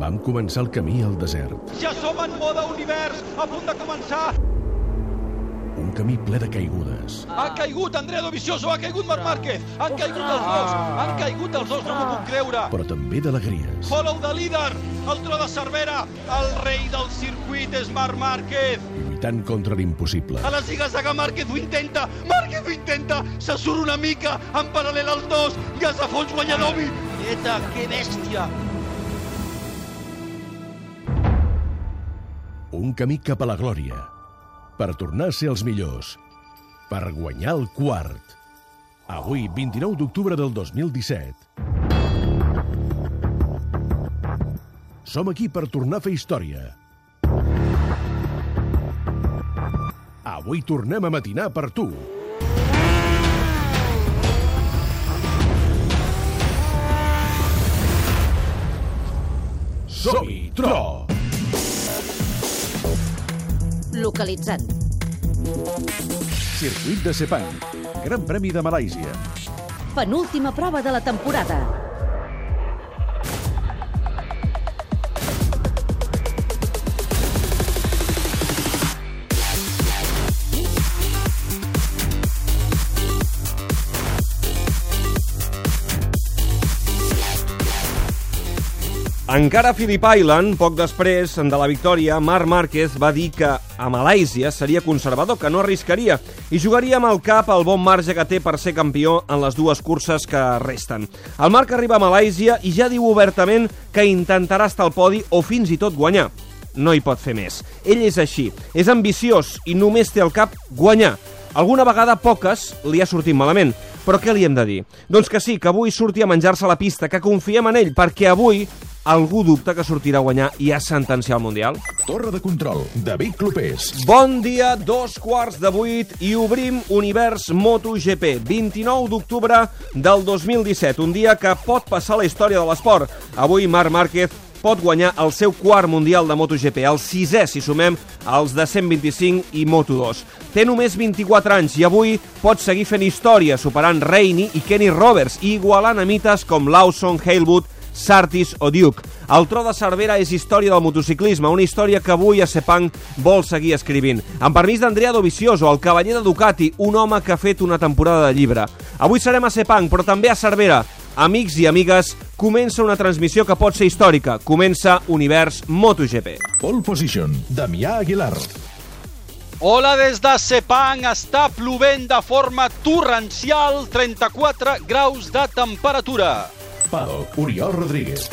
Vam començar el camí al desert. Ja som en mode univers, a punt de començar. Un camí ple de caigudes. Ha caigut Andrea Dovizioso, ha caigut Marc Márquez, han caigut els dos, han caigut els dos, no m'ho puc creure. Però també d'alegries. Follow de líder, el tro de Cervera, el rei del circuit és Marc Márquez. Lluitant contra l'impossible. A la ziga-zaga Márquez ho intenta, Márquez ho intenta, se surt una mica, en paral·lel als dos, i es afons Guanyanovi. Eta, que bèstia. Un camí cap a la glòria. Per tornar a ser els millors. Per guanyar el quart. Avui, 29 d'octubre del 2017. Som aquí per tornar a fer història. Avui tornem a matinar per tu. Som-hi, Tro! Localitzant. Circuit de Sepang. Gran Premi de Malàisia. Penúltima prova de la temporada. Encara a Phillip Island, poc després de la victòria, Marc Márquez va dir que a Malàisia seria conservador, que no arriscaria, i jugaria amb el cap al bon marge que té per ser campió en les dues curses que resten. El Marc arriba a Malàisia i ja diu obertament que intentarà estar al podi o fins i tot guanyar. No hi pot fer més. Ell és així, és ambiciós i només té al cap guanyar. Alguna vegada poques li ha sortit malament, però què li hem de dir? Doncs que sí, que avui surti a menjar-se la pista, que confiem en ell, perquè avui algú dubta que sortirà a guanyar i a sentenciar el Mundial? Torre de control, David Clopés. Bon dia, dos quarts de vuit i obrim Univers MotoGP, 29 d'octubre del 2017, un dia que pot passar la història de l'esport. Avui Marc Márquez pot guanyar el seu quart Mundial de MotoGP, el sisè si sumem els de 125 i Moto2. Té només 24 anys i avui pot seguir fent història, superant Reini i Kenny Roberts i igualant a mites com Lawson, Halewood, Sartis o Duke. El tro de Cervera és història del motociclisme, una història que avui a Sepang vol seguir escrivint. Amb permís d'Andrea Dovizioso, el cavaller de Ducati, un home que ha fet una temporada de llibre. Avui serem a Sepang, però també a Cervera. Amics i amigues, comença una transmissió que pot ser històrica. Comença Univers MotoGP. Pole position, Damià Aguilar. Hola des de Sepang, està plovent de forma torrencial, 34 graus de temperatura. Paddock, Oriol Rodríguez.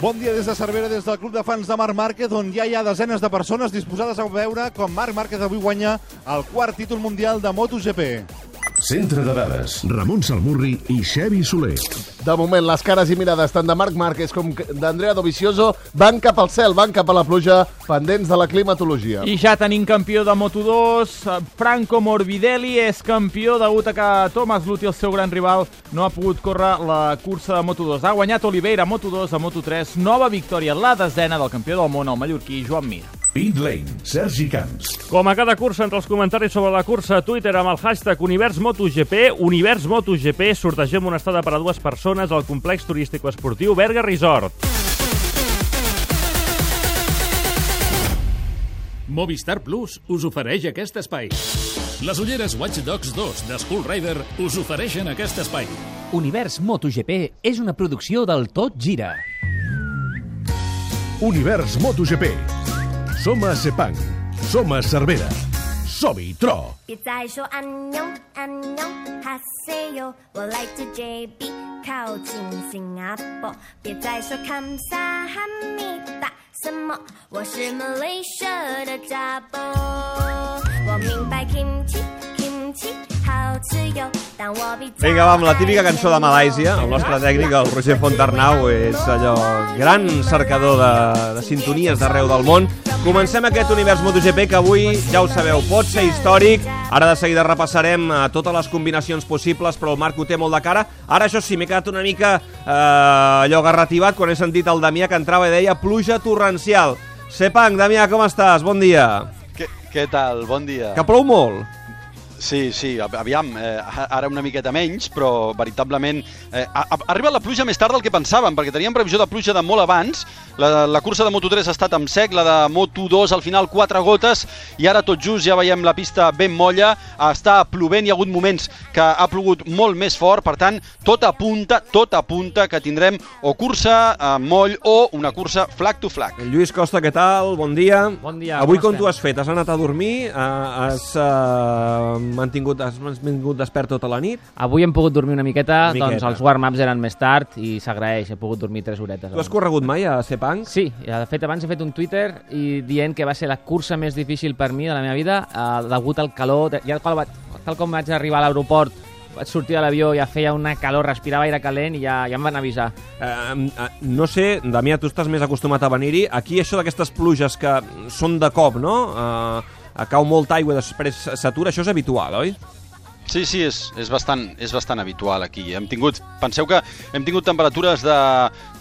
Bon dia des de Cervera, des del Club de Fans de Marc Márquez, on ja hi ha desenes de persones disposades a veure com Marc Márquez avui guanya el quart títol mundial de MotoGP. Centre de dades, Ramon Salmurri i Xevi Soler. De moment, les cares i mirades tant de Marc Márquez com d'Andrea Dovizioso van cap al cel, van cap a la pluja, pendents de la climatologia. I ja tenim campió de Moto2, Franco Morbidelli és campió degut a que Thomas Luthi, el seu gran rival, no ha pogut córrer la cursa de Moto2. Ha guanyat Oliveira a Moto2, a Moto3, nova victòria, la desena del campió del món, el mallorquí Joan Mir. Pit Lane, Sergi Camps. Com a cada cursa, entre els comentaris sobre la cursa a Twitter amb el hashtag Univers MotoGP, Univers MotoGP, sortegem una estada per a dues persones al complex turístic esportiu Berga Resort. Movistar Plus us ofereix aquest espai. Les ulleres Watch Dogs 2 de Skull Rider us ofereixen aquest espai. Univers MotoGP és una producció del Tot Gira. Univers MotoGP. Som a Sepang. Som a Cervera. Som-hi, Tro. 别再说安妞安妞哈塞哟，我来自 JB 靠近新加坡。别再说看萨哈密达什么，我是 Malaysia 的家波。我明白 kimchi kimchi 好吃哟，但我比较 Vinga, va, amb la típica cançó de Malàisia, el nostre tècnic, el Roger Fontarnau, és allò gran cercador de, de sintonies d'arreu del món. Comencem aquest univers MotoGP que avui, ja ho sabeu, pot ser històric. Ara de seguida repassarem eh, totes les combinacions possibles, però el Marc ho té molt de cara. Ara, això sí, m'he quedat una mica eh, allò garrativat quan he sentit el Damià que entrava i deia pluja torrencial. Sepang, Damià, com estàs? Bon dia. Què, què tal? Bon dia. Que plou molt? Sí, sí, a- aviam, eh, ara una miqueta menys, però veritablement eh, ha, ha arribat la pluja més tard del que pensàvem, perquè teníem previsió de pluja de molt abans. La, la cursa de Moto3 ha estat amb sec, la de Moto2 al final quatre gotes, i ara tot just ja veiem la pista ben molla, està plovent, hi ha hagut moments que ha plogut molt més fort, per tant, tot apunta, tot apunta que tindrem o cursa amb moll o una cursa flag to flag. Lluís Costa, què tal? Bon dia. Bon dia, Avui com com tu has fet? Has anat a dormir? Uh, has uh, mantingut, has mantingut despert tota la nit? Avui hem pogut dormir una miqueta, Una miqueta. doncs els warm-ups eren més tard i s'agraeix, he pogut dormir 3 horetes. Tu has corregut mai a Sepang? Sí, de fet abans he fet un Twitter i dient que va ser la cursa més difícil per mi de la meva vida, eh, degut al calor. Ja tal, tal com vaig arribar a l'aeroport, vaig sortir de l'avió, ja feia una calor, respirava aire calent i ja, ja em van avisar. Uh, no sé, Damià, tu estàs més acostumat a venir-hi. Aquí això d'aquestes pluges que són de cop, no? Uh, cau molta aigua després s'atura, això és habitual, oi? Sí, sí, és, és, bastant, és bastant habitual aquí. Hem tingut, penseu que hem tingut temperatures de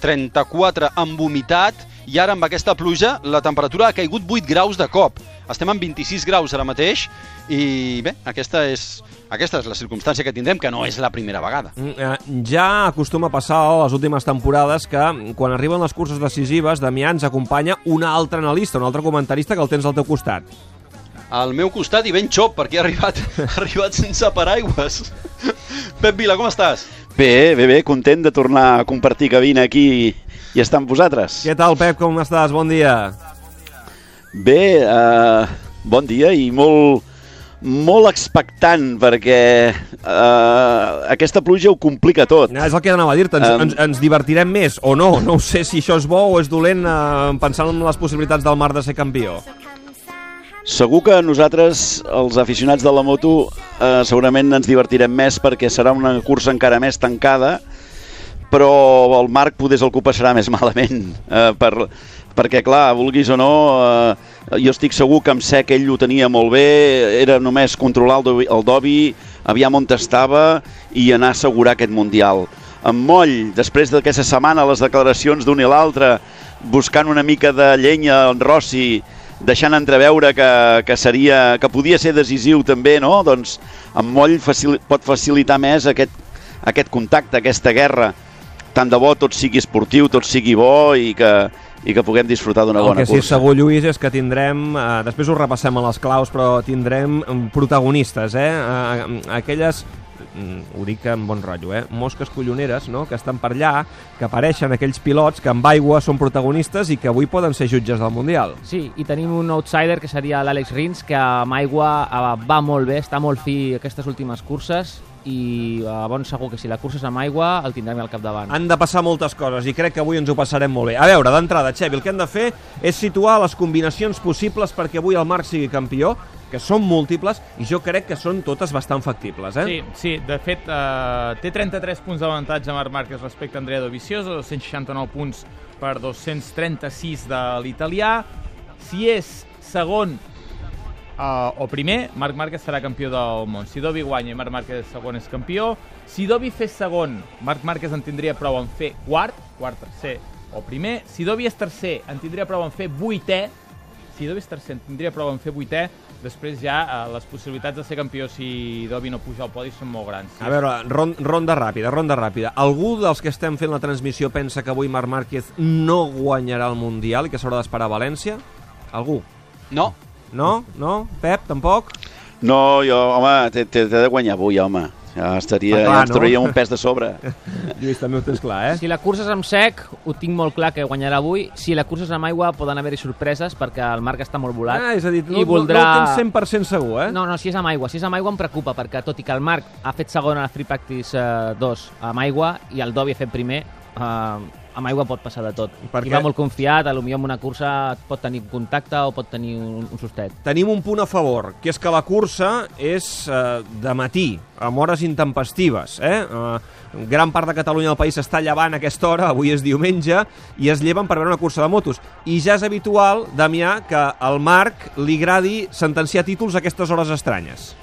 34 amb humitat i ara amb aquesta pluja la temperatura ha caigut 8 graus de cop. Estem en 26 graus ara mateix i bé, aquesta és, aquesta és la circumstància que tindrem, que no és la primera vegada. Mm, eh, Ja acostuma a passar a les últimes temporades que quan arriben les curses decisives, Damià ens acompanya un altre analista, un altre comentarista que el tens al teu costat. Al meu costat i ben xop, perquè ha arribat, ha arribat sense paraigües. Pep Vila, com estàs? Bé, bé, bé, content de tornar a compartir cabina aquí i estar amb vosaltres. Què tal, Pep, com estàs? Bon dia. Bé, uh, bon dia i molt, molt expectant perquè uh, aquesta pluja ho complica tot. Ja, és el que anava a dir-te, ens, Em. ens, ens divertirem més o no? No ho sé si això és bo o és dolent eh, pensant en les possibilitats del Mar de ser campió. Segur que nosaltres, els aficionats de la moto, eh, segurament ens divertirem més perquè serà una cursa encara més tancada, però el Marc poder el passarà més malament, eh, per, perquè clar, vulguis o no, eh, jo estic segur que amb sec ell ho tenia molt bé, era només controlar el dobi, el dobi aviam on estava i anar a assegurar aquest Mundial. Amb moll, després d'aquesta setmana, les declaracions d'un i l'altre, buscant una mica de llenya en Rossi, deixant entreveure que, que, seria, que podia ser decisiu també, no? Doncs amb moll facil, pot facilitar més aquest, aquest contacte, aquesta guerra. Tant de bo tot sigui esportiu, tot sigui bo i que, i que puguem disfrutar d'una El bona que sí és cursa. segur, Lluís, és que tindrem, eh, després ho repassem a les claus, però tindrem protagonistes, eh? Eh, aquelles mm, ho dic amb bon rotllo, eh? mosques colloneres no? que estan per allà, que apareixen aquells pilots que amb aigua són protagonistes i que avui poden ser jutges del Mundial. Sí, i tenim un outsider que seria l'Àlex Rins, que amb aigua eh, va molt bé, està molt fi aquestes últimes curses i eh, bon segur que si la cursa és amb aigua el tindrem al capdavant. Han de passar moltes coses i crec que avui ens ho passarem molt bé. A veure, d'entrada, Xevi, el que hem de fer és situar les combinacions possibles perquè avui el Marc sigui campió, que són múltiples i jo crec que són totes bastant factibles. Eh? Sí, sí, de fet, eh, té 33 punts d'avantatge Marc Márquez respecte a Andrea Dovizioso, 269 punts per 236 de l'italià. Si és segon uh, o primer, Marc Márquez serà campió del món. Si Dovi guanya i Marc Márquez segon és campió, si Dovi fes segon, Marc Márquez en tindria prou en fer quart, quart, tercer o primer. Si Dovi és tercer, en tindria prou en fer vuitè. Si Dovi és tercer, en tindria prou en fer vuitè. Després ja eh, les possibilitats de ser campió si Dovi no puja al podi són molt grans. Si A veure, ron ronda ràpida, ronda ràpida. Algú dels que estem fent la transmissió pensa que avui Marc Márquez no guanyarà el Mundial i que s'haurà d'esperar a València? Algú? No. No? No? Pep, tampoc? No, jo, home, t'he de guanyar avui, home. Ja estaria, Ah, clar, ja ens no? trauria un pes de sobre. Lluís, també ho tens clar, eh? Si la cursa és amb sec, ho tinc molt clar que guanyarà avui. Si la cursa és amb aigua, poden haver-hi sorpreses perquè el Marc està molt volat. Ah, és a dir, no, i voldrà... no, no ho tens 100% segur, eh? No, no, si és amb aigua. Si és amb aigua em preocupa, perquè tot i que el Marc ha fet segon a la Free Practice eh, 2 amb aigua i el Dobby ha fet primer, eh, amb aigua pot passar de tot. Perquè- I va molt confiat, a lo millor en una cursa pot tenir contacte o pot tenir un, un sustet. Tenim un punt a favor, que és que la cursa és eh, de matí, amb hores intempestives. Eh? Eh, gran part de Catalunya del país està llevant a aquesta hora, avui és diumenge, i es lleven per veure una cursa de motos. I ja és habitual, Damià, que al Marc li agradi sentenciar títols a aquestes hores estranyes.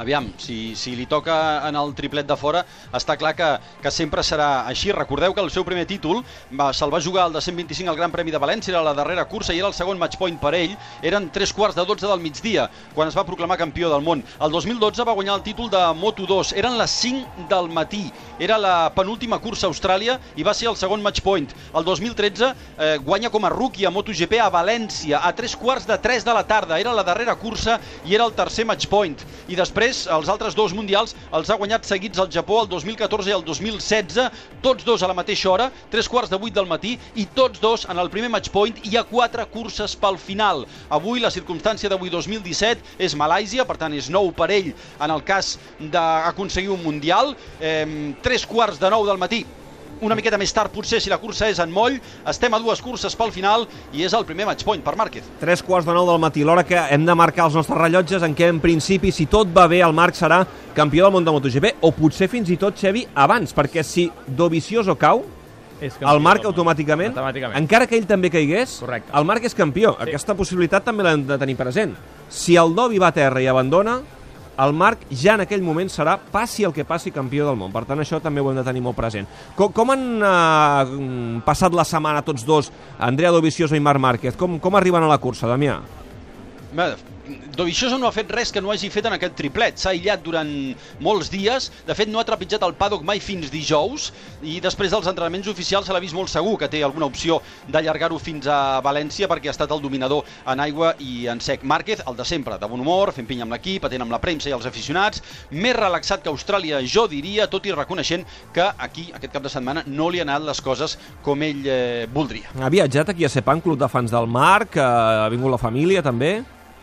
Aviam, si, si li toca en el triplet de fora, està clar que, que sempre serà així. Recordeu que el seu primer títol va, se'l va jugar el de 125 al Gran Premi de València, era la darrera cursa i era el segon match point per ell. Eren tres quarts de 12 del migdia, quan es va proclamar campió del món. El 2012 va guanyar el títol de Moto2, eren les 5 del matí. Era la penúltima cursa a Austràlia i va ser el segon match point. El 2013 eh, guanya com a rookie a MotoGP a València, a tres quarts de 3 de la tarda. Era la darrera cursa i era el tercer match point. I després després, els altres dos mundials els ha guanyat seguits al Japó el 2014 i el 2016, tots dos a la mateixa hora, tres quarts de vuit del matí, i tots dos en el primer match point i a quatre curses pel final. Avui la circumstància d'avui 2017 és Malàisia, per tant és nou per ell en el cas d'aconseguir un mundial, eh, tres quarts de nou del matí una miqueta més tard, potser, si la cursa és en moll. Estem a dues curses pel final i és el primer match point per Márquez. Tres quarts de nou del matí, l'hora que hem de marcar els nostres rellotges en què, en principi, si tot va bé, el Marc serà campió del món de MotoGP, o potser fins i tot, Xevi, abans, perquè si Dovizioso cau, és el Marc automàticament, automàticament, encara que ell també caigués, Correcte. el Marc és campió. Sí. Aquesta possibilitat també l'hem de tenir present. Si el Dovi va a terra i abandona, el Marc ja en aquell moment serà, passi el que passi, campió del món. Per tant, això també ho hem de tenir molt present. Com, com han eh, passat la setmana tots dos, Andrea Dovizioso i Marc Márquez? Com, com arriben a la cursa, Damià? Dovizioso no ha fet res que no hagi fet en aquest triplet. S'ha aïllat durant molts dies. De fet, no ha trepitjat el paddock mai fins dijous i després dels entrenaments oficials se l'ha vist molt segur que té alguna opció d'allargar-ho fins a València perquè ha estat el dominador en aigua i en sec. Márquez, el de sempre, de bon humor, fent pinya amb l'equip, atent amb la premsa i els aficionats, més relaxat que Austràlia, jo diria, tot i reconeixent que aquí, aquest cap de setmana, no li han anat les coses com ell eh, voldria. Ha viatjat aquí a Sepang, club de fans del Marc, eh, ha vingut la família també?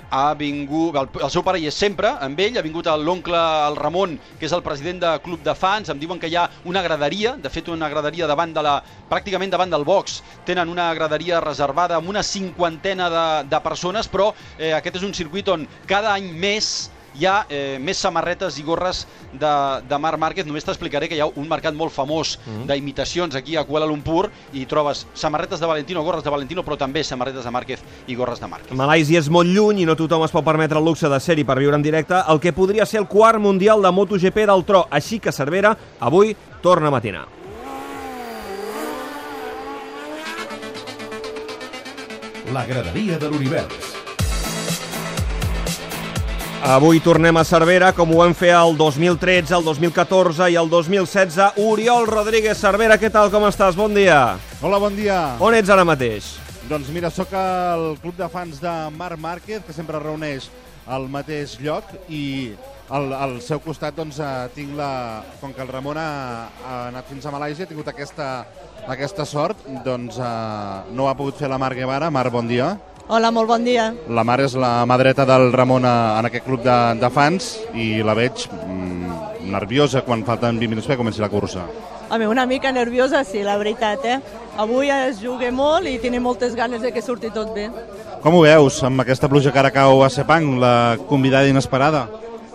Ha vingut, el, el seu pare hi és sempre amb ell, ha vingut l'oncle el Ramon, que és el president de club de fans, em diuen que hi ha una graderia, de fet una graderia davant de la, pràcticament davant del box, tenen una graderia reservada amb una cinquantena de, de persones, però eh, aquest és un circuit on cada any més hi ha eh, més samarretes i gorres de, de Marc Márquez. Només t'explicaré que hi ha un mercat molt famós mm -hmm. d'imitacions aquí a Kuala Lumpur i trobes samarretes de Valentino, gorres de Valentino, però també samarretes de Márquez i gorres de Márquez. Malàisia és molt lluny i no tothom es pot permetre el luxe de ser-hi per viure en directe el que podria ser el quart mundial de MotoGP del tro. Així que Cervera avui torna a matinar. La graderia de l'univers. Avui tornem a Cervera, com ho vam fer el 2013, el 2014 i el 2016. Oriol Rodríguez Cervera, què tal, com estàs? Bon dia. Hola, bon dia. On ets ara mateix? Doncs mira, sóc al club de fans de Marc Márquez, que sempre reuneix al mateix lloc, i al, al seu costat doncs, eh, tinc la... Com que el Ramon ha, ha anat fins a Malàisia, ha tingut aquesta, aquesta sort, doncs eh, no ha pogut fer la Mar Guevara. Mar, bon dia. Hola, molt bon dia. La Mar és la mà dreta del Ramon a, en aquest club de, de fans i la veig mm, nerviosa quan falten 20 minuts per començar la cursa. Home, una mica nerviosa, sí, la veritat, eh? Avui es juga molt i tenim moltes ganes de que surti tot bé. Com ho veus amb aquesta pluja que ara cau a Sepang, la convidada inesperada?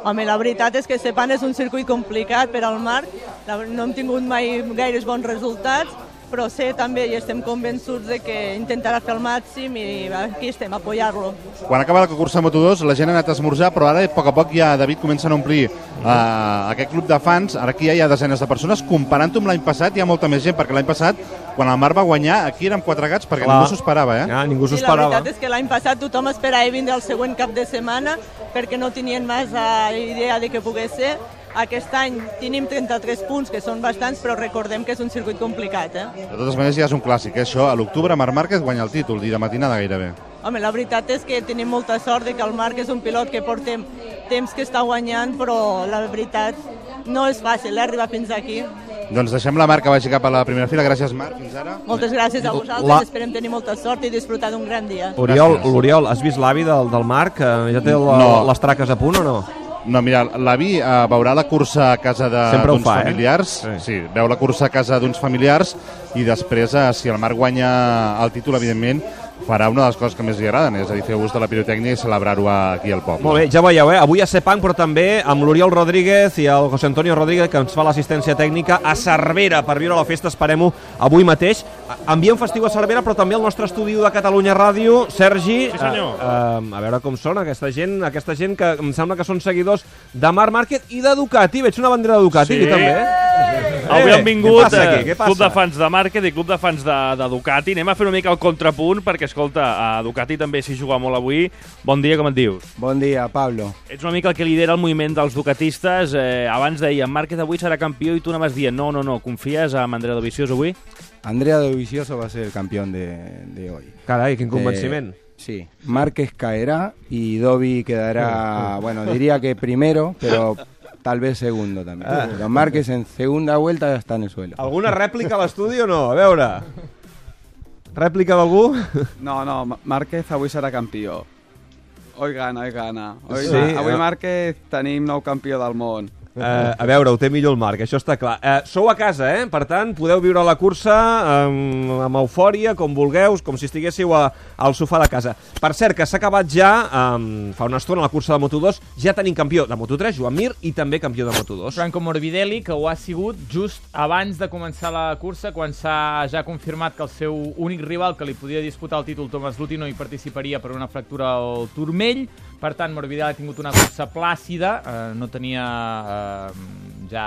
Home, la veritat és que Sepan és un circuit complicat per al Marc. No hem tingut mai gaires bons resultats, però sé també i estem convençuts de que intentarà fer el màxim i aquí estem, a apoyar-lo. Quan acaba la cursa Moto2, la gent ha anat a esmorzar, però ara, a poc a poc, ja David comencen a omplir uh, aquest club de fans. Ara aquí ja hi ha desenes de persones. Comparant-ho amb l'any passat, hi ha molta més gent, perquè l'any passat, quan el Marc va guanyar, aquí érem quatre gats, perquè Clar. ningú s'ho esperava, eh? Ja, ningú Sí, la veritat és que l'any passat tothom esperava vindre el següent cap de setmana perquè no tenien massa idea de què pogués ser. Aquest any tenim 33 punts, que són bastants, però recordem que és un circuit complicat. Eh? De totes maneres, ja és un clàssic, eh? això. A l'octubre, Marc Márquez guanya el títol, i de matinada gairebé. Home, la veritat és que tenim molta sort de que el Marc és un pilot que portem temps que està guanyant, però la veritat no és fàcil eh, arribar fins aquí. Doncs deixem la Marc que vagi cap a la primera fila. Gràcies, Marc. Fins ara. Moltes gràcies a vosaltres, La- esperem tenir molta sort i disfrutar d'un gran dia. Oriol, l'Oriol, has vist l'avi del, del Marc? Eh, Ja té la, No. les traques a punt o no? No, mira, l'avi eh, veurà la cursa a casa d'uns eh? familiars. Sí. sí, veu la cursa a casa d'uns familiars i després, eh, si el Marc guanya el títol, evidentment, farà una de les coses que més li agraden, és a dir, fer ús de la pirotècnia i celebrar-ho aquí al poble. Molt bé, ja veieu, eh? avui a Sepang, però també amb l'Oriol Rodríguez i el José Antonio Rodríguez, que ens fa l'assistència tècnica a Cervera per viure la festa, esperem-ho avui mateix. Enviem festiu a Cervera, però també al nostre estudi de Catalunya Ràdio. Sergi, Sí, senyor. eh, eh, a veure com són aquesta gent, aquesta gent que em sembla que són seguidors de Marc Márquez i de Ducati. Veig una bandera de Ducati, Sí. aquí també. Eh, Avui han vingut què passa eh, aquí? Què passa? club de fans de Márquez i club de fans de, de Ducati. Anem a fer una mica el contrapunt, perquè, escolta, a Ducati també s'hi juga molt avui. Bon dia, com et dius? Bon dia, Pablo. Ets una mica el que lidera el moviment dels ducatistes. Eh, abans deia, Márquez avui serà campió i tu anaves dient, no, no, no, confies en Andrea Dovizioso avui? Andrea Dovizioso va a ser el campeón de, de hoy. Caray, quin convenciment. Eh, sí, Márquez caerá y Dovi quedará, bueno, diría que primero, pero tal vez segundo también. Ah. Pero Márquez en segunda vuelta ya está en el suelo. Alguna rèplica a l'estudi o no? A veure. Rèplica d'algú? No, no, Márquez avui serà campió. Hoy gana, hoy gana. Hoy, Sí, avui eh? Márquez tenim nou campió del món. Uh, a veure, ho té millor el Marc, això està clar. Uh, sou a casa, eh? Per tant, podeu viure la cursa amb, amb eufòria, com vulgueu, com si estiguéssiu a, al sofà de casa. Per cert, que s'ha acabat ja, um, fa una estona, la cursa de Moto2, ja tenim campió de Moto3, Joan Mir, i també campió de Moto2. Franco Morbidelli, que ho ha sigut just abans de començar la cursa, quan s'ha ja confirmat que el seu únic rival que li podia disputar el títol, Thomas Luthi, no hi participaria per una fractura al turmell. Per tant, Morbidelli ha tingut una cursa plàcida, eh, no tenia eh, ja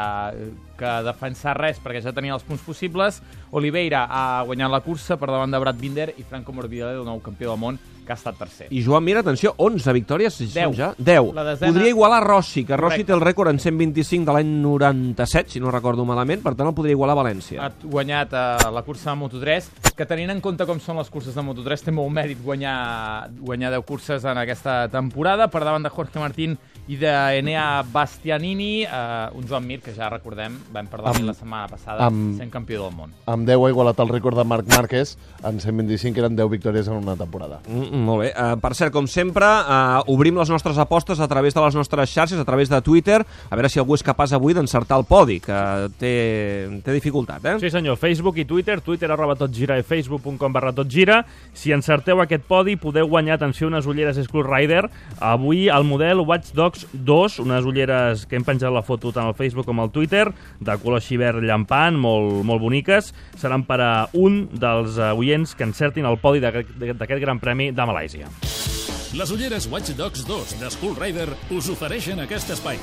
que defensar res perquè ja tenia els punts possibles. Oliveira ha guanyat la cursa per davant de Brad Binder i Franco Morbidelli, el nou campió del món, que ha estat tercer. I Joan Mir, atenció, 11 victòries, si Deu. són ja? 10. La desena- Podria igualar Rossi, que Rossi Correcte. té el rècord en 125 de l'any 97, si no recordo malament, per tant el podria igualar València. ha guanyat uh, la cursa de Moto3, que tenint en compte com són les curses de Moto3, té molt mèrit guanyar, guanyar 10 curses en aquesta temporada, per davant de Jorge Martín i d'Enea Bastianini, uh, un Joan Mir, que ja recordem, vam parlar Amb- amb, la setmana passada, amb- sent campió del món. Amb 10 ha igualat el rècord de Marc Márquez en 125, que eren 10 victòries en una temporada. Mm, molt bé. Uh, per cert, com sempre, uh, obrim les nostres apostes a través de les nostres xarxes, a través de Twitter, a veure si algú és capaç avui d'encertar el podi, que té, té dificultat, eh? Sí, senyor. Facebook i Twitter, Twitter arroba totgira i facebook.com barra totgira. Si encerteu aquest podi, podeu guanyar, atenció, unes ulleres Skull Rider. Avui el model Watch Dogs 2, unes ulleres que hem penjat la foto tant al Facebook com al Twitter, de color així verd llampant, molt, molt boniques. Seran per a un dels eh, oients que encertin el podi d'aquest gran premi de Malàisia. Les ulleres Watch Dogs 2 de Skull Rider us ofereixen aquest espai.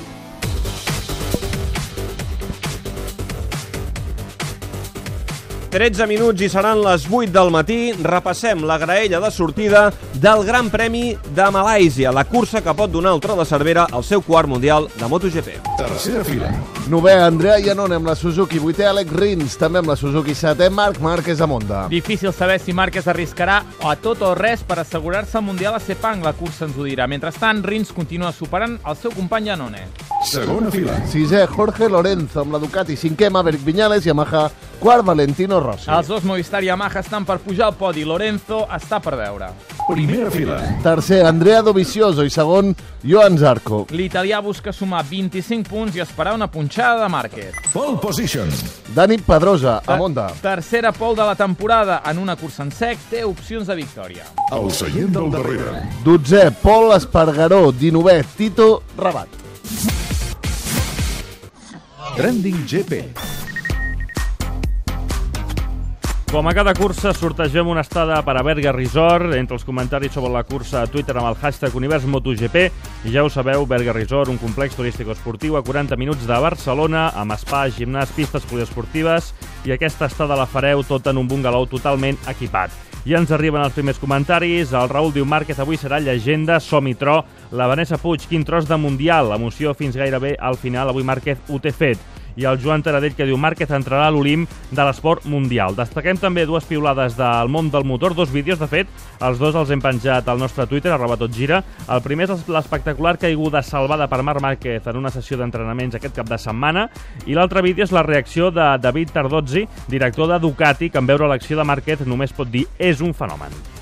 13 minuts i seran les 8 del matí. Repassem la graella de sortida del Gran Premi de Malàisia, la cursa que pot donar el tro de Cervera al seu quart mundial de MotoGP. Tercera fila. Nové, Andrea Iannone amb la Suzuki, vuitè Alex Rins, també amb la Suzuki, setè Marc Márquez a Monda. Difícil saber si Márquez arriscarà a tot o res per assegurar-se el Mundial a Sepang, la cursa ens ho dirà. Mentrestant, Rins continua superant el seu company Janone. Segona fila. Sisè, Jorge Lorenzo amb la Ducati, cinquè Maverick Viñales, Yamaha, quart Valentino Rossi. Els dos Movistar i Yamaha estan per pujar al podi. Lorenzo està per veure. Primera fila. Tercer, Andrea Dovizioso i segon, Johan Zarco. L'italià busca sumar 25 punts i esperar una punxada de Márquez. Pole position. Dani Pedrosa, a Monda. Tercera pole de la temporada en una cursa en sec té opcions de victòria. El seient del darrere. Dotzè, Pol Espargaró, dinovè, Tito Rabat. Trending GP. Com a cada cursa, sortegem una estada per a Berga Resort. Entre els comentaris sobre la cursa a Twitter amb el hashtag Univers MotoGP. I ja ho sabeu, Berga Resort, un complex turístico-esportiu a 40 minuts de Barcelona, amb spa, gimnàs, pistes poliesportives, i aquesta estada la fareu tot en un bungalow totalment equipat. Ja ens arriben els primers comentaris. El Raül diu Márquez avui serà llegenda, som-hi tro. La Vanessa Puig, quin tros de Mundial. Emoció fins gairebé al final. Avui Márquez ho té fet i el Joan Taradell que diu Márquez entrarà a l'Olim de l'esport mundial. Destaquem també dues piulades del món del motor, dos vídeos, de fet, els dos els hem penjat al nostre Twitter, arroba totgira. El primer és l'espectacular caiguda salvada per Marc Márquez en una sessió d'entrenaments aquest cap de setmana i l'altre vídeo és la reacció de David Tardozzi, director de Ducati, que en veure l'acció de Márquez només pot dir és un fenomen.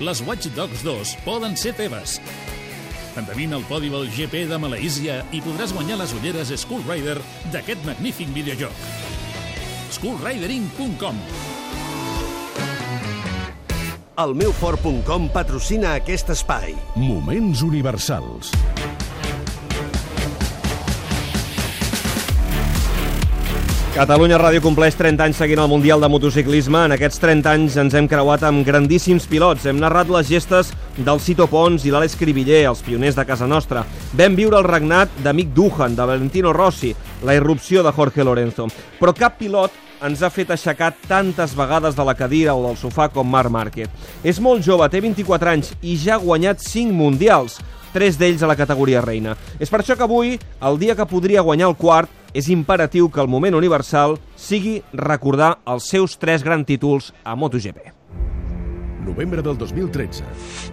Les Watch Dogs 2 poden ser teves. Endevina el podi del GP de Malaísia i podràs guanyar les ulleres Skull Rider d'aquest magnífic videojoc. SkullRidering.com El meu fort.com patrocina aquest espai. Moments universals. Catalunya Ràdio compleix 30 anys seguint el Mundial de Motociclisme. En aquests 30 anys ens hem creuat amb grandíssims pilots. Hem narrat les gestes del Cito Pons i l'Àlex Cribiller, els pioners de casa nostra. Vam viure el regnat d'Amic Duhan, de Valentino Rossi, la irrupció de Jorge Lorenzo. Però cap pilot ens ha fet aixecar tantes vegades de la cadira o del sofà com Marc Márquez. És molt jove, té 24 anys i ja ha guanyat 5 mundials, tres d'ells a la categoria reina. És per això que avui, el dia que podria guanyar el quart, és imperatiu que el moment universal sigui recordar els seus tres grans títols a MotoGP. Novembre del 2013.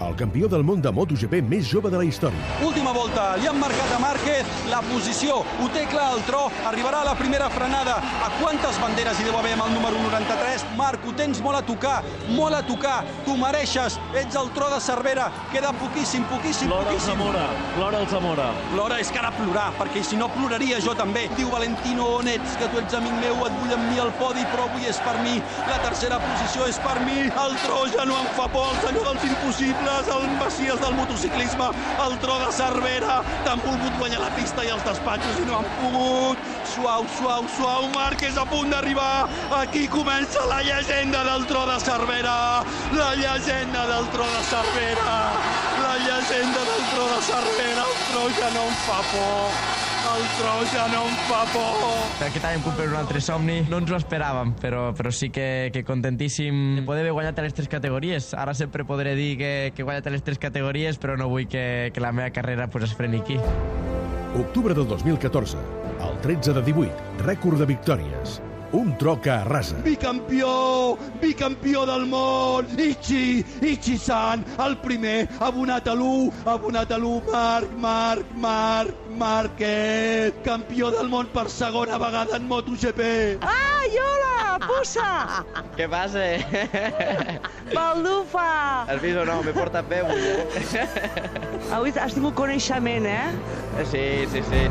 El campió del món de MotoGP més jove de la història. Última volta, li han marcat a Márquez la posició, ho té clar el tro, arribarà a la primera frenada. A quantes banderes hi deu haver amb el número 93? Marc, ho tens molt a tocar, molt a tocar, tu mereixes, ets el tro de Cervera, queda poquíssim, poquíssim, Plora el poquíssim. Zamora, plora el Zamora. L'hora és que ara plorar, perquè si no ploraria jo també. Diu Valentino, on ets? Que tu ets amic meu, et vull amb mi al podi, però avui és per mi. La tercera posició és per mi. El tro ja no em fa el senyor dels impossibles, el messies del motociclisme, el tro de Cervera. T'han volgut guanyar la pista i els despatxos i no han pogut. Suau, suau, suau, Marc és a punt d'arribar. Aquí comença la llegenda del tro de Cervera. La llegenda del tro de Cervera. La llegenda del tro de Cervera. El tro ja no em fa por. El tro ja no em fa por. Aquest any hem complert un altre somni. No ens ho esperàvem, però, però sí que, que contentíssim de poder haver guanyat a les tres categories. Ara sempre podré dir que, que he guanyat a les tres categories, però no vull que, que la meva carrera pues, es freni aquí. Octubre del 2014. El 13 de 18. Rècord de victòries. Un tro que arrasa. Bicampió! Bicampió del món! Ichi! Ichi-san! El primer! Abonat a l'1! Abonat a l'1! Marc, Marc, Marc, Márquez! Campió del món per segona vegada en MotoGP! Ai, hola, puça! Què passa? Baldufa! Has vist o no? M'he portat bé avui? Avui has tingut coneixement, eh? Sí, sí, sí.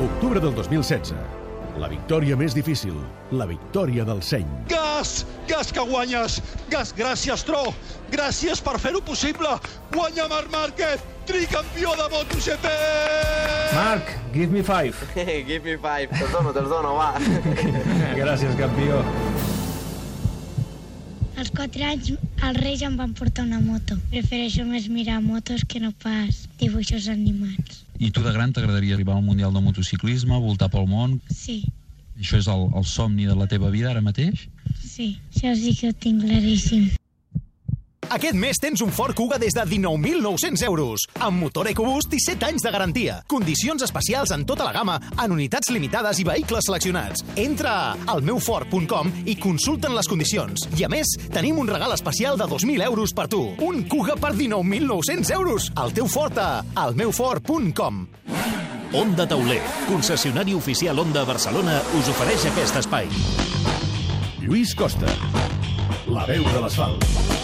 Octubre del 2016. La victòria més difícil. La victòria del seny. Gas! Gas que guanyes! Gas, gràcies, Tro! Gràcies per fer-ho possible! Guanya Marc Márquez! Tricampió de MotoGP! Marc, give me five. Give me five. Te'ls dono, te'ls dono, va. Gràcies, campió. Als 4 anys els Reis em van portar una moto. Prefereixo més mirar motos que no pas dibuixos animats. I tu de gran t'agradaria arribar al Mundial de Motociclisme, voltar pel món? Sí, Això és el, el somni de la teva vida ara mateix? sí, això sí que ho tinc claríssim. Aquest mes tens un Ford Kuga des de 19.900 euros, amb motor EcoBoost i 7 anys de garantia. Condicions especials en tota la gamma, en unitats limitades i vehicles seleccionats. Entra a almeufort.com i consulten les condicions. I a més, tenim un regal especial de 2.000 euros per tu. Un Kuga per 19.900 euros. El teu Ford a almeufort.com. Onda Tauler, concessionari oficial Onda Barcelona, us ofereix aquest espai. Lluís Costa. La veu de l'asfalt.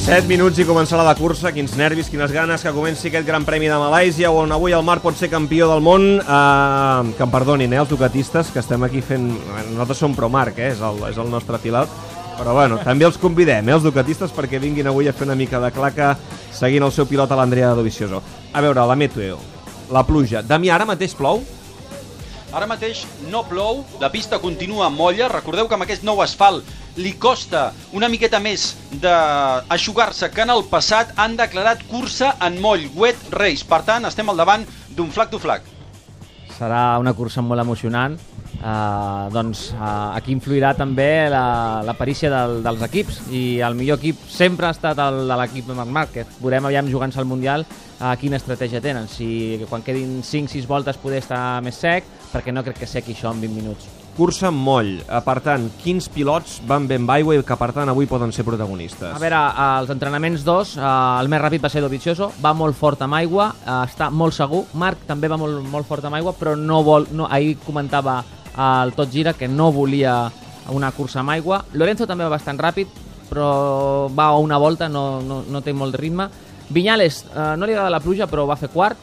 7 minuts i començarà la cursa, quins nervis, quines ganes que comenci aquest Gran Premi de Malàisia on avui el Marc pot ser campió del món. Eh, que em perdonin, eh, els ducatistes que estem aquí fent, nosaltres som pro Marc eh, és, el, és el nostre pilot. Però bueno, també els convidem, eh, els ducatistes perquè vinguin avui a fer una mica de claca seguint el seu pilot a l'Andrea Dovizioso. A veure, la meteo, la pluja. Damià, ara mateix plou? Ara mateix no plou, la pista continua molla. Recordeu que amb aquest nou asfalt li costa una miqueta més d'aixugar-se que en el passat han declarat cursa en moll, wet race. Per tant, estem al davant d'un flag to flag. Serà una cursa molt emocionant. Uh, doncs uh, aquí influirà també la, la perícia del, dels equips i el millor equip sempre ha estat el de l'equip de Marc Márquez. Veurem aviam jugant-se al Mundial uh, quina estratègia tenen. Si quan quedin 5-6 voltes poder estar més sec, perquè no crec que sequi això en 20 minuts. Cursa moll. Eh, Per tant, quins pilots van ben aigua i que, per tant, avui poden ser protagonistes? A veure, als entrenaments dos, eh, el més ràpid va ser Dovizioso, va molt fort amb aigua, eh, està molt segur. Marc també va molt, molt fort amb aigua, però no vol, no, ahir comentava el Tot Gira que no volia una cursa amb aigua. Lorenzo també va bastant ràpid, però va a una volta, no, no, no té molt ritme. Viñales, eh, no li agrada la pluja, però va fer quart.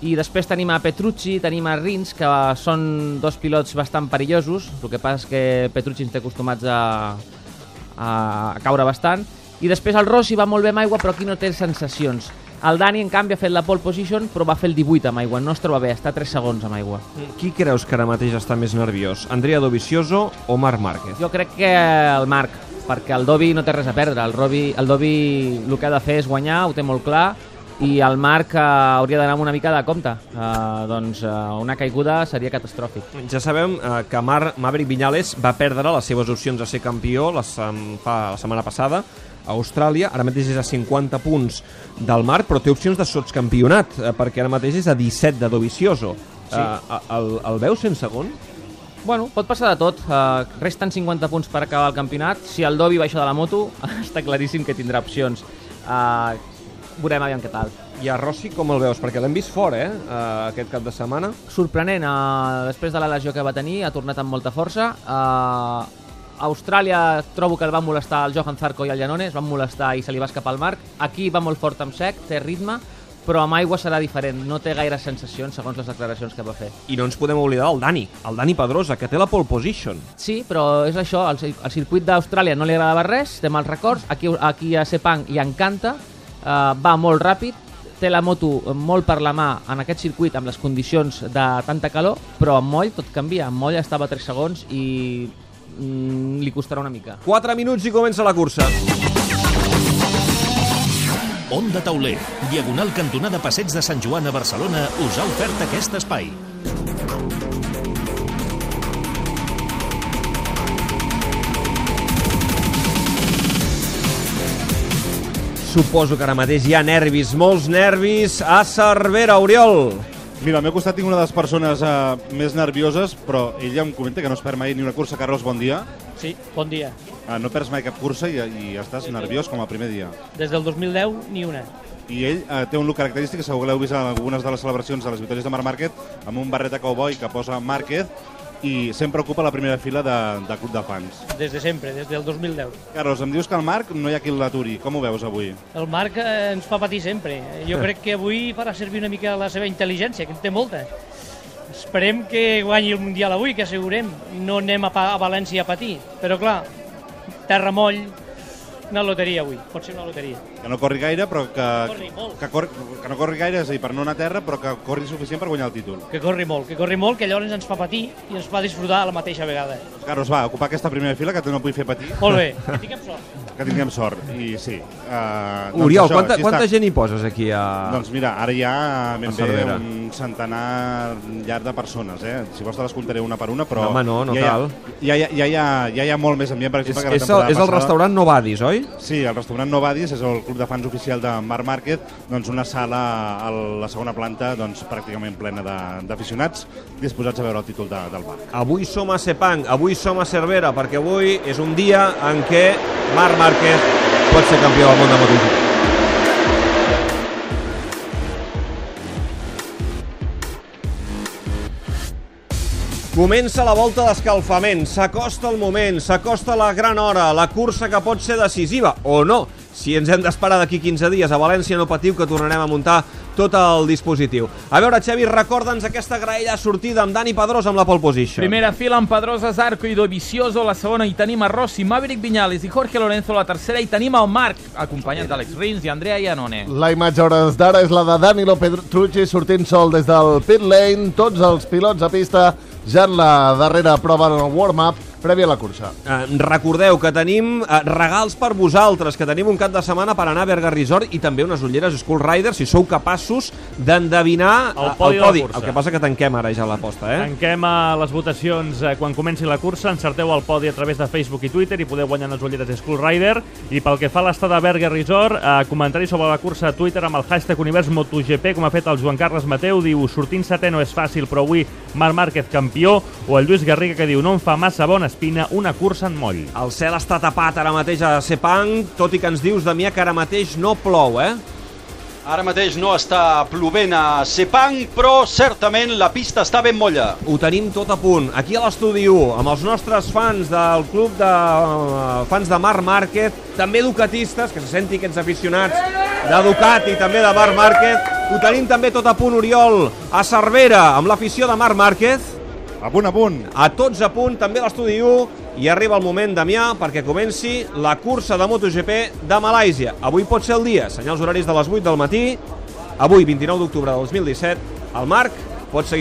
I després tenim a Petrucci, tenim a Rins, que són dos pilots bastant perillosos. El que passa és que Petrucci ens té acostumats a, a, a caure bastant. I després el Rossi va molt bé amb aigua, però aquí no té sensacions. El Dani, en canvi, ha fet la pole position, però va fer el 18 amb aigua. No es troba bé, està 3 segons amb aigua. Qui creus que ara mateix està més nerviós? Andrea Dovizioso o Marc Márquez? Jo crec que el Marc, perquè el Dovi no té res a perdre. El, Robi, el Dovi el que ha de fer és guanyar, ho té molt clar, i el Marc eh, hauria d'anar amb una mica de compte. Eh, doncs eh, una caiguda seria catastròfic. Ja sabem eh, que Mar Maverick Viñales va perdre les seves opcions a ser campió la, sem fa, la setmana passada a Austràlia, ara mateix és a 50 punts del Marc, però té opcions de sotscampionat, eh, perquè ara mateix és a 17 de Dovizioso. Sí. Eh, el, el veus sense segon? Bueno, pot passar de tot. Uh, resten 50 punts per acabar el campionat. Si el Dovi baixa de la moto, està claríssim que tindrà opcions. Uh, veurem aviam què tal. I a Rossi com el veus? Perquè l'hem vist fort, eh, uh, aquest cap de setmana. Sorprenent, uh, després de la lesió que va tenir, ha tornat amb molta força. A Austràlia trobo que el va molestar el Johan Zarco i el Llanones, van molestar i se li va escapar el Marc. Aquí va molt fort amb sec, té ritme, però amb aigua serà diferent, no té gaire sensacions segons les declaracions que va fer. I no ens podem oblidar del Dani, el Dani Pedrosa, que té la pole position. Sí, però és això, el, el circuit d'Austràlia no li agradava res, té mals records, aquí, aquí a Sepang hi encanta, uh, va molt ràpid, té la moto molt per la mà en aquest circuit amb les condicions de tanta calor, però amb moll tot canvia, amb moll estava a 3 segons i mm, li costarà una mica. 4 minuts i comença la cursa. Onda Tauler, diagonal cantonada Passeig de Sant Joan a Barcelona, us ha ofert aquest espai. Suposo que ara mateix hi ha nervis, molts nervis a Cervera, Oriol. Mira, al meu costat tinc una de les persones uh, més nervioses, però ella em comenta que no es perd mai ni una cursa. Carlos, bon dia. Sí, bon dia. Uh, no perds mai cap cursa i, i estàs nerviós com el primer dia. Des del 2010, ni una. I ell uh, té un look característic, que segur que l'heu vist en algunes de les celebracions de les victòries de Marc Márquez, amb un barret de cowboy que posa Márquez i sempre ocupa la primera fila de, de club de fans. Des de sempre, des del 2010. Carlos, em dius que el Marc no hi ha qui l'aturi. Com ho veus avui? El Marc eh, ens fa patir sempre. Jo crec que avui farà servir una mica la seva intel·ligència, que en té molta. Esperem que guanyi el Mundial avui, que assegurem. No anem a, a València a patir. Però clar, terra moll, una loteria avui. Pot ser una loteria. Que no corri gaire, però que... Corri molt. Que, corri, que no corri gaire, és a dir, per no anar a terra, però que corri suficient per guanyar el títol. Que corri molt, que corri molt, que llavors ens fa patir i ens fa disfrutar a la mateixa vegada. Carlos, va, ocupar aquesta primera fila, que tu no vull fer patir. Molt bé, que tinguem sort. Que tinguem sort, i sí. Uh, Oriol, quanta, quanta gent hi poses aquí a... Doncs mira, ara hi ha ben bé un centenar llarg de persones, eh? Si vols te les comptaré una per una, però... Home, no, no ja, cal. Ja, ja, ja, ja, ja hi ha molt més ambient, per És, exemple, que la és, el, temporada és el passada. restaurant Novadis, oi? Sí, el restaurant Novadis és el club de fans oficial de Marc Márquez, doncs una sala a la segona planta doncs, pràcticament plena d'aficionats disposats a veure el títol de, del Marc. Avui som a Sepang, avui som a Cervera, perquè avui és un dia en què Marc Márquez pot ser campió del món de MotoGP. Comença la volta d'escalfament, s'acosta el moment, s'acosta la gran hora, la cursa que pot ser decisiva, o no. Si ens hem d'esperar d'aquí 15 dies a València, no patiu que tornarem a muntar tot el dispositiu. A veure, Xavi, recorda'ns aquesta graella sortida amb Dani Pedrós amb la pole position. Primera fila amb Pedrosa, Zarco i Dovizioso, la segona hi tenim a Rossi, Maverick Viñales i Jorge Lorenzo, la tercera hi tenim el Marc, acompanyat d'Àlex Rins i Andrea Iannone. La imatge a hores d'ara és la de Danilo Petrucci sortint sol des del pit lane. Tots els pilots a pista ja en la darrera prova en el warm-up prèvia a la cursa. Eh, recordeu que tenim eh, regals per vosaltres, que tenim un cap de setmana per anar a Berga Resort i també unes ulleres Skull Rider, si sou capaços d'endevinar El eh, podi de la podi. El que passa que tanquem ara ja l'aposta, eh? Tanquem a les votacions eh, quan comenci la cursa. Encerteu el podi a través de Facebook i Twitter i podeu guanyar les ulleres Skull Rider. I pel que fa a l'estada de Berga Resort, eh, comentari sobre la cursa a Twitter amb el hashtag Univers MotoGP, com ha fet el Joan Carles Mateu, diu sortint setè no és fàcil, però avui Marc Márquez campió, o el Lluís Garriga que diu no em fa massa bona espina una cursa en moll. El cel està tapat ara mateix a Sepang, tot i que ens dius, Damià, que ara mateix no plou, eh? Ara mateix no està plovent a Sepang, però certament la pista està ben molla. Ho tenim tot a punt. Aquí a l'estudi 1, amb els nostres fans del club de eh, fans de Marc Márquez, també educatistes, que se senti aquests aficionats de Ducati, també de Marc Márquez. Ho tenim també tot a punt, Oriol, a Cervera, amb l'afició de Marc Márquez. A punt, a punt. A tots a punt, també a l'estudi 1, i arriba el moment, Damià, perquè comenci la cursa de MotoGP de Malàisia. Avui pot ser el dia, senyals horaris de les 8 del matí. Avui, 29 d'octubre de 2017, el Marc pot seguir